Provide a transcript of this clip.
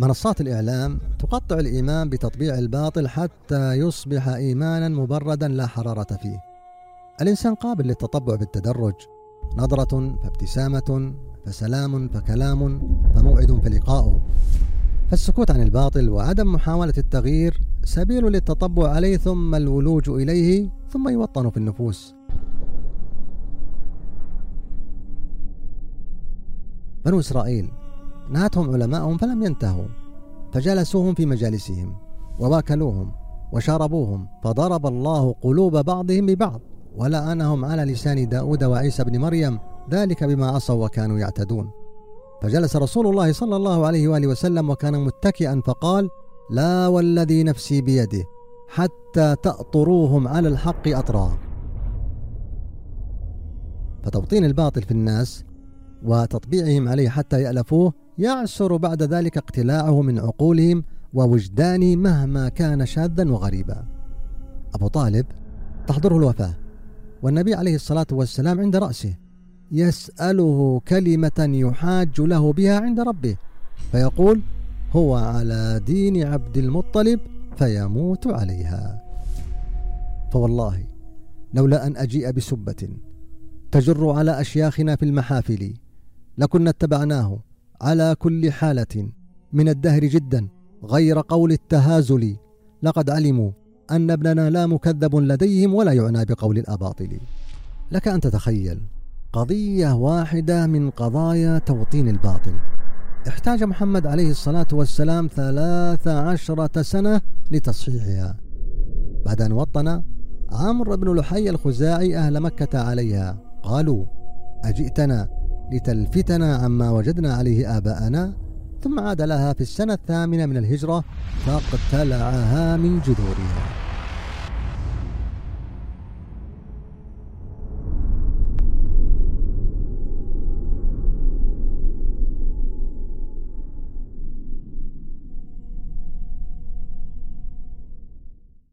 منصات الإعلام تقطع الإيمان بتطبيع الباطل حتى يصبح إيمانا مبردا لا حرارة فيه. الإنسان قابل للتطبع بالتدرج. نظرة فابتسامة فسلام فكلام فموعد فلقاؤه فالسكوت عن الباطل وعدم محاولة التغيير سبيل للتطبع عليه ثم الولوج إليه ثم يوطن في النفوس. بنو إسرائيل نهتهم علماءهم فلم ينتهوا فجلسوهم في مجالسهم وواكلوهم وشاربوهم فضرب الله قلوب بعضهم ببعض ولأنهم على لسان داود وعيسى بن مريم ذلك بما عصوا وكانوا يعتدون. فجلس رسول الله صلى الله عليه وآله وسلم وكان متكئا فقال لا والذي نفسي بيده حتى تأطروهم على الحق أطرا فتوطين الباطل في الناس وتطبيعهم عليه حتى يألفوه يعسر بعد ذلك اقتلاعه من عقولهم ووجدانهم مهما كان شاذا وغريبا. أبو طالب تحضره الوفاة. والنبي عليه الصلاة والسلام عند رأسه. يسأله كلمة يحاج له بها عند ربه. فيقول هو على دين عبد المطلب فيموت عليها. فوالله لولا أن أجيء بسبة تجر على أشياخنا في المحافل لكنا اتبعناه. على كل حالة. من الدهر جدا غير قول التهازل. لقد علموا أن ابننا لا مكذب لديهم ولا يعنى بقول الأباطل. لك أن تتخيل قضية واحدة من قضايا توطين الباطل. احتاج محمد عليه الصلاة والسلام ثلاث عشرة سنة لتصحيحها. بعد أن وطن عمرو بن لحي الخزاعي أهل مكة عليها قالوا أجئتنا لتلفتنا عما وجدنا عليه آباءنا ثم عاد لها في السنة الثامنة من الهجرة فاقتلعها من جذورها.